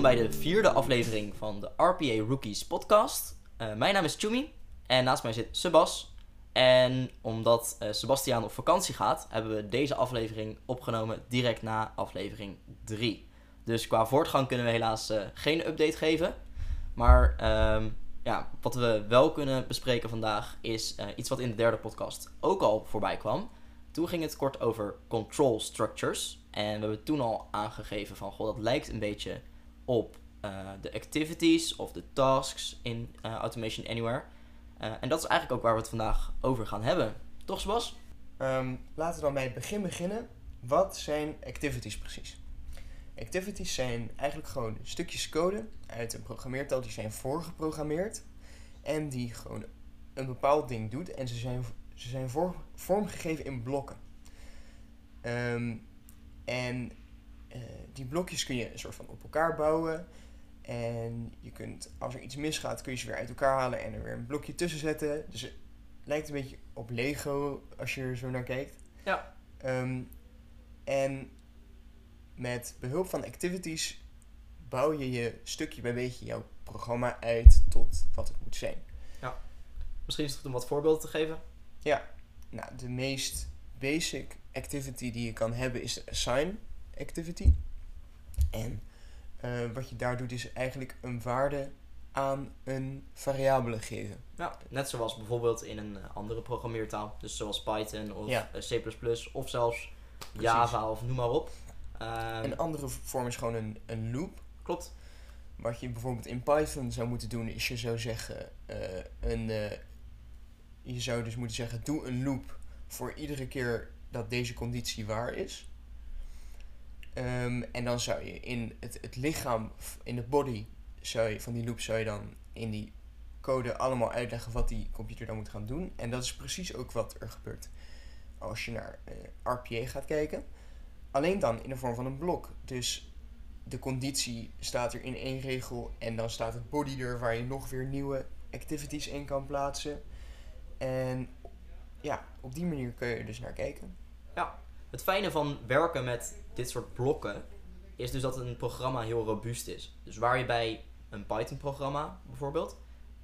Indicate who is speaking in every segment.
Speaker 1: bij de vierde aflevering van de RPA Rookies podcast. Uh, mijn naam is Chumi en naast mij zit Sebas. En omdat uh, Sebastiaan op vakantie gaat, hebben we deze aflevering opgenomen direct na aflevering 3. Dus qua voortgang kunnen we helaas uh, geen update geven. Maar um, ja, wat we wel kunnen bespreken vandaag is iets wat in de derde podcast ook al voorbij kwam. Toen ging het kort over control structures. En we hebben toen al aangegeven van, goh, dat lijkt een beetje op uh, de activities of de tasks in uh, Automation Anywhere. Uh, en dat is eigenlijk ook waar we het vandaag over gaan hebben. Toch, Sebas?
Speaker 2: Um, laten we dan bij het begin beginnen. Wat zijn activities precies? Activities zijn eigenlijk gewoon stukjes code uit een programmeertaal die zijn voorgeprogrammeerd. En die gewoon een bepaald ding doet. En ze zijn, ze zijn vormgegeven in blokken. Um, en uh, die blokjes kun je een soort van op elkaar bouwen. En je kunt, als er iets misgaat, kun je ze weer uit elkaar halen en er weer een blokje tussen zetten. Dus het lijkt een beetje op Lego als je er zo naar kijkt.
Speaker 1: Ja.
Speaker 2: Um, en met behulp van activities bouw je je stukje bij beetje jouw programma uit tot wat het moet zijn.
Speaker 1: Ja. Misschien is het goed om wat voorbeelden te geven.
Speaker 2: Ja. Nou, de meest basic activity die je kan hebben is de assign activity. En uh, wat je daar doet is eigenlijk een waarde aan een variabele geven.
Speaker 1: Ja, net zoals bijvoorbeeld in een andere programmeertaal. Dus zoals Python of
Speaker 2: Ja.
Speaker 1: C++ of zelfs Java of noem maar op. Ehm,
Speaker 2: Een andere vorm is gewoon een, een loop.
Speaker 1: klopt.
Speaker 2: Wat je bijvoorbeeld in Python zou moeten doen, is je zou zeggen, eh, een, eh, je zou dus moeten zeggen, doe een loop voor iedere keer dat deze conditie waar is. Ehm, en dan zou je in het, het lichaam, in de body zou je, van die loop, zou je dan in die code allemaal uitleggen wat die computer dan moet gaan doen. En dat is precies ook wat er gebeurt als je naar eh, RPA gaat kijken. Alleen dan in de vorm van een blok. Dus de conditie staat er in één regel en dan staat het body er waar je nog weer nieuwe activities in kan plaatsen. En ja, op die manier kun je er dus naar kijken.
Speaker 1: Het fijne van werken met dit soort blokken is dus dat een programma heel robuust is. Dus waar je bij een Python-programma bijvoorbeeld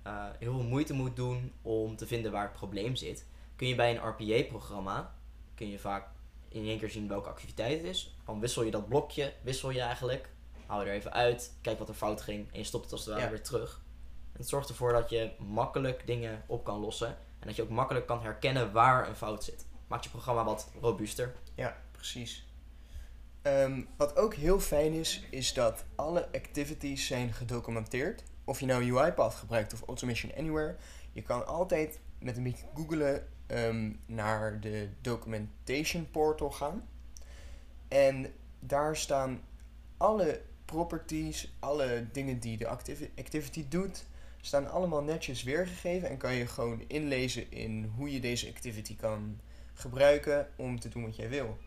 Speaker 1: eh, heel veel moeite moet doen om te vinden waar het probleem zit, kun je bij een RPA-programma kun je vaak in één keer zien welke activiteit het is. Dan wissel je dat blokje, wissel je eigenlijk, hou je er even uit, kijk wat er fout ging en je stopt het als het ware
Speaker 2: Ja.
Speaker 1: weer terug. En het zorgt ervoor dat je makkelijk dingen op kan lossen en dat je ook makkelijk kan herkennen waar een fout zit. Maakt je programma wat robuuster.
Speaker 2: Ja, precies. Ehm, wat ook heel fijn is, is dat alle activities zijn gedocumenteerd. Of je nou UiPath gebruikt of Automation Anywhere. Je kan altijd met een beetje googelen ehm, naar de documentation portal gaan. En daar staan alle properties, alle dingen die de activi- activity doet, staan allemaal netjes weergegeven. En kan je gewoon inlezen in hoe je deze activity kan gebruiken om te doen wat jij wil.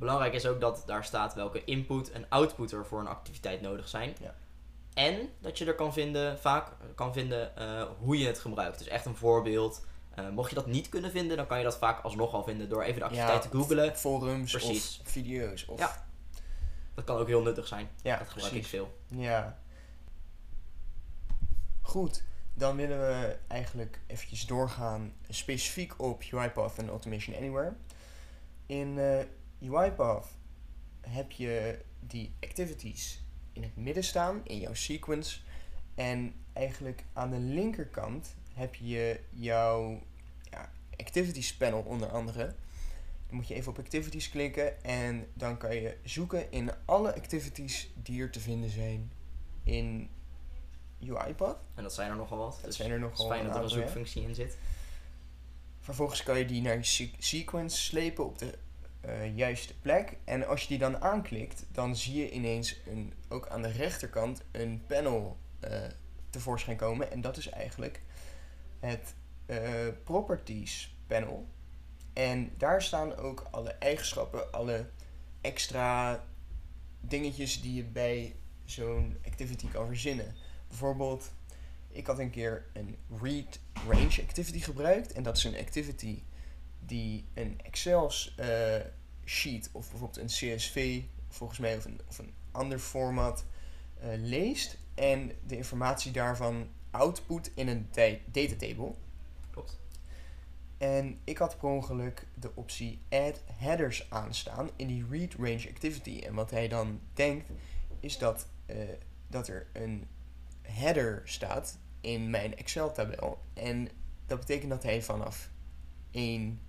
Speaker 1: Belangrijk is ook dat daar staat welke input en output er voor een activiteit nodig zijn.
Speaker 2: Ja.
Speaker 1: En dat je er kan vinden, vaak kan vinden eh, hoe je het gebruikt. Dus echt een voorbeeld. Eh, mocht je dat niet kunnen vinden, dan kan je dat vaak alsnog al vinden door even de activiteit te googlen.
Speaker 2: Forums
Speaker 1: Precies.
Speaker 2: of video's. Of,
Speaker 1: Ja. Dat kan ook heel nuttig zijn.
Speaker 2: ja
Speaker 1: dat gebruik
Speaker 2: precies.
Speaker 1: ik veel.
Speaker 2: Ja. Goed, dan willen we eigenlijk eventjes doorgaan specifiek op UiPath en Automation Anywhere. In eh, UiPath heb je die activities in het midden staan, in jouw sequence. En eigenlijk aan de linkerkant heb je jouw ja, activities panel onder andere. Dan moet je even op activities klikken en dan kan je zoeken in alle activities die er te vinden zijn in UiPath.
Speaker 1: En dat zijn er nogal wat.
Speaker 2: Dat
Speaker 1: dus
Speaker 2: zijn er nogal
Speaker 1: is fijn dat er een zoekfunctie in zit.
Speaker 2: Vervolgens kan je die naar je se- sequence slepen op de eh, juiste plek. En als je die dan aanklikt, dan zie je ineens een, ook aan de rechterkant een panel eh, tevoorschijn komen. En dat is eigenlijk het eh, Properties panel. En daar staan ook alle eigenschappen, alle extra dingetjes die je bij zo'n activity kan verzinnen. Bijvoorbeeld, ik had een keer een read range activity gebruikt. En dat is een activity die een Excel-sheet eh, of bijvoorbeeld een CSV, volgens mij, of een, of een ander format eh, leest en de informatie daarvan output in een datatable.
Speaker 1: Klopt.
Speaker 2: En ik had per ongeluk de optie add headers aanstaan in die read range activity. En wat hij dan denkt is dat, eh, dat er een header staat in mijn Excel-tabel. En dat betekent dat hij vanaf 1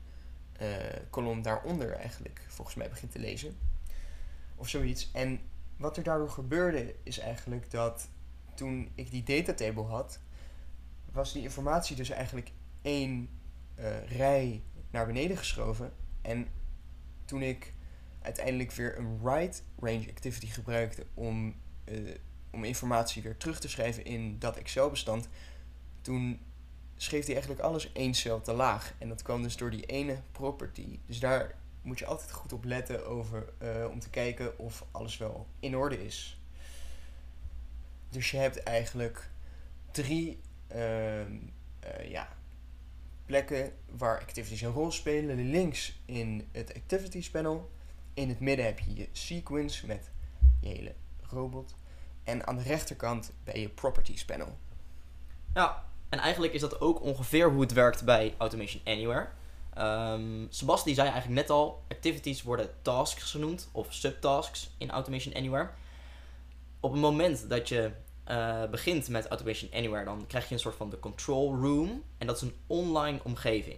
Speaker 2: eh, kolom daaronder eigenlijk, volgens mij, begint te lezen. Of zoiets. En wat er daardoor gebeurde is eigenlijk dat toen ik die datatable had, was die informatie dus eigenlijk één eh, rij naar beneden geschoven. En toen ik uiteindelijk weer een write range activity gebruikte om, eh, om informatie weer terug te schrijven in dat Excel-bestand, toen schreef hij eigenlijk alles één cel te laag. En dat kwam dus door die ene property. Dus daar moet je altijd goed op letten over, eh, om te kijken of alles wel in orde is. Dus je hebt eigenlijk drie ehm, eh, ja, plekken waar activities een rol spelen. Links in het activities panel. In het midden heb je je sequence met je hele robot. En aan de rechterkant bij je properties panel.
Speaker 1: Ja, en eigenlijk is dat ook ongeveer hoe het werkt bij Automation Anywhere. Die zei eigenlijk net al, activities worden tasks genoemd of subtasks in Automation Anywhere. Op het moment dat je eh, begint met Automation Anywhere, dan krijg je een soort van de control room. En dat is een online omgeving.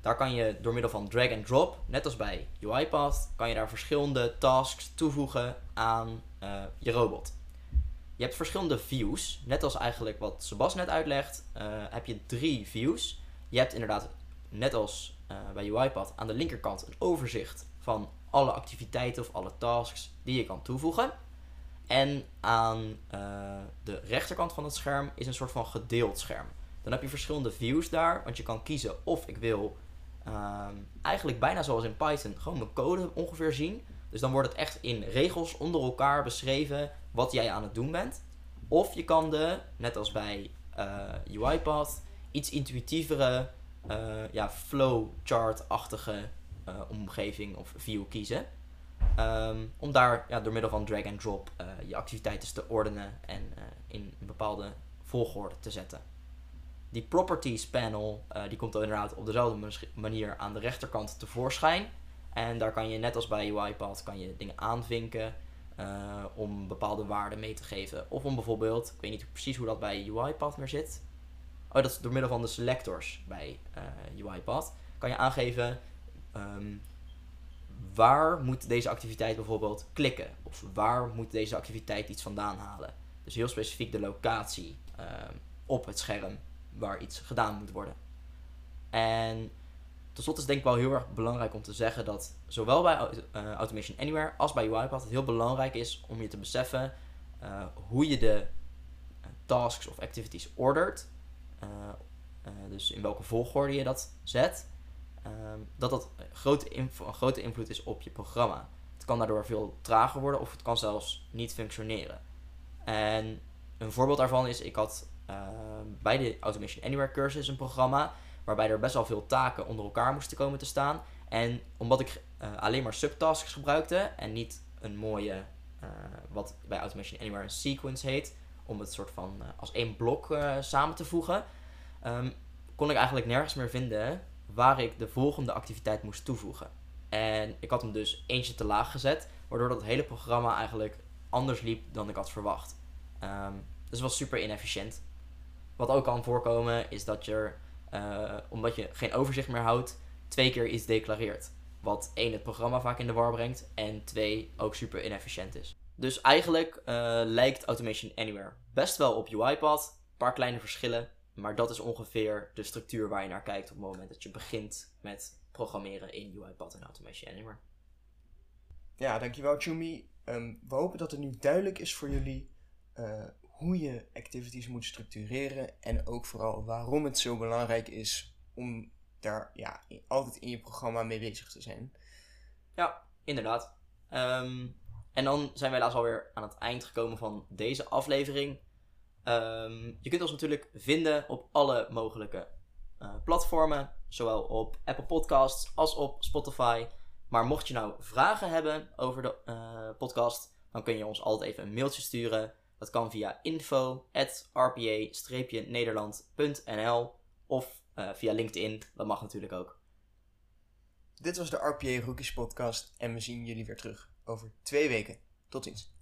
Speaker 1: Daar kan je door middel van drag and drop, net als bij UiPath, kan je daar verschillende tasks toevoegen aan eh, je robot. Je hebt verschillende views, net als eigenlijk wat Sebas net uitlegt, eh, heb je drie views. Je hebt inderdaad, net als eh, bij UiPath, aan de linkerkant een overzicht van alle activiteiten of alle tasks die je kan toevoegen. En aan eh, de rechterkant van het scherm is een soort van gedeeld scherm. Dan heb je verschillende views daar, want je kan kiezen of ik wil ehm, eigenlijk bijna zoals in Python gewoon mijn code ongeveer zien. Dus dan wordt het echt in regels onder elkaar beschreven wat jij aan het doen bent. Of je kan de, net als bij eh, UiPath, iets intuïtievere, eh, ja, flowchart-achtige eh, omgeving of view kiezen. Ehm, om daar ja, door middel van drag and drop je activiteiten te ordenen en in een bepaalde volgorde te zetten. Die properties panel die komt dan inderdaad op dezelfde manier aan de rechterkant tevoorschijn. En daar kan je net als bij UiPath kan je dingen aanvinken eh, om bepaalde waarden mee te geven. Of om bijvoorbeeld, ik weet niet precies hoe dat bij UiPath meer zit. Oh, dat is door middel van de selectors bij eh UiPath. Kan je aangeven ehm, waar moet deze activiteit bijvoorbeeld klikken? Of waar moet deze activiteit iets vandaan halen? Dus heel specifiek de locatie ehm, op het scherm waar iets gedaan moet worden. En tot slot is denk ik wel heel erg belangrijk om te zeggen dat zowel bij eh, Automation Anywhere als bij UiPath het heel belangrijk is om je te beseffen eh, hoe je de eh, tasks of activities ordert. Dus in welke volgorde je dat zet. Ehm, dat dat grote, een grote invloed is op je programma. Het kan daardoor veel trager worden of het kan zelfs niet functioneren. En een voorbeeld daarvan is, ik had eh, bij de Automation Anywhere cursus een programma waarbij er best wel veel taken onder elkaar moesten komen te staan. En omdat ik eh, alleen maar subtasks gebruikte en niet een mooie, eh, wat bij Automation Anywhere een sequence heet, om het soort van eh, als één blok samen te voegen, ehm, kon ik eigenlijk nergens meer vinden waar ik de volgende activiteit moest toevoegen. En ik had hem dus eentje te laag gezet, waardoor dat hele programma eigenlijk anders liep dan ik had verwacht. Ehm, dus het was super inefficiënt. Wat ook kan voorkomen is dat je, eh, omdat je geen overzicht meer houdt, twee keer iets declareert. Wat één, het programma vaak in de war brengt, en twee, ook super inefficiënt is. Dus eigenlijk eh, lijkt Automation Anywhere best wel op UiPath. Een paar kleine verschillen, maar dat is ongeveer de structuur waar je naar kijkt op het moment dat je begint met programmeren in UiPath en Automation Anywhere.
Speaker 2: Ja, dankjewel Chumi. Ehm, we hopen dat het nu duidelijk is voor jullie eh, hoe je activities moet structureren en ook vooral waarom het zo belangrijk is om daar ja, altijd in je programma mee bezig te zijn.
Speaker 1: Ja, inderdaad. Ehm, en dan zijn wij helaas alweer aan het eind gekomen van deze aflevering. Ehm, je kunt ons natuurlijk vinden op alle mogelijke eh, platformen. Zowel op Apple Podcasts als op Spotify. Maar mocht je nou vragen hebben over de eh, podcast, dan kun je ons altijd even een mailtje sturen. Dat kan via info.rpa-nederland.nl of uh, via LinkedIn. Dat mag natuurlijk ook.
Speaker 2: Dit was de RPA Rookies podcast en we zien jullie weer terug over twee weken. Tot ziens.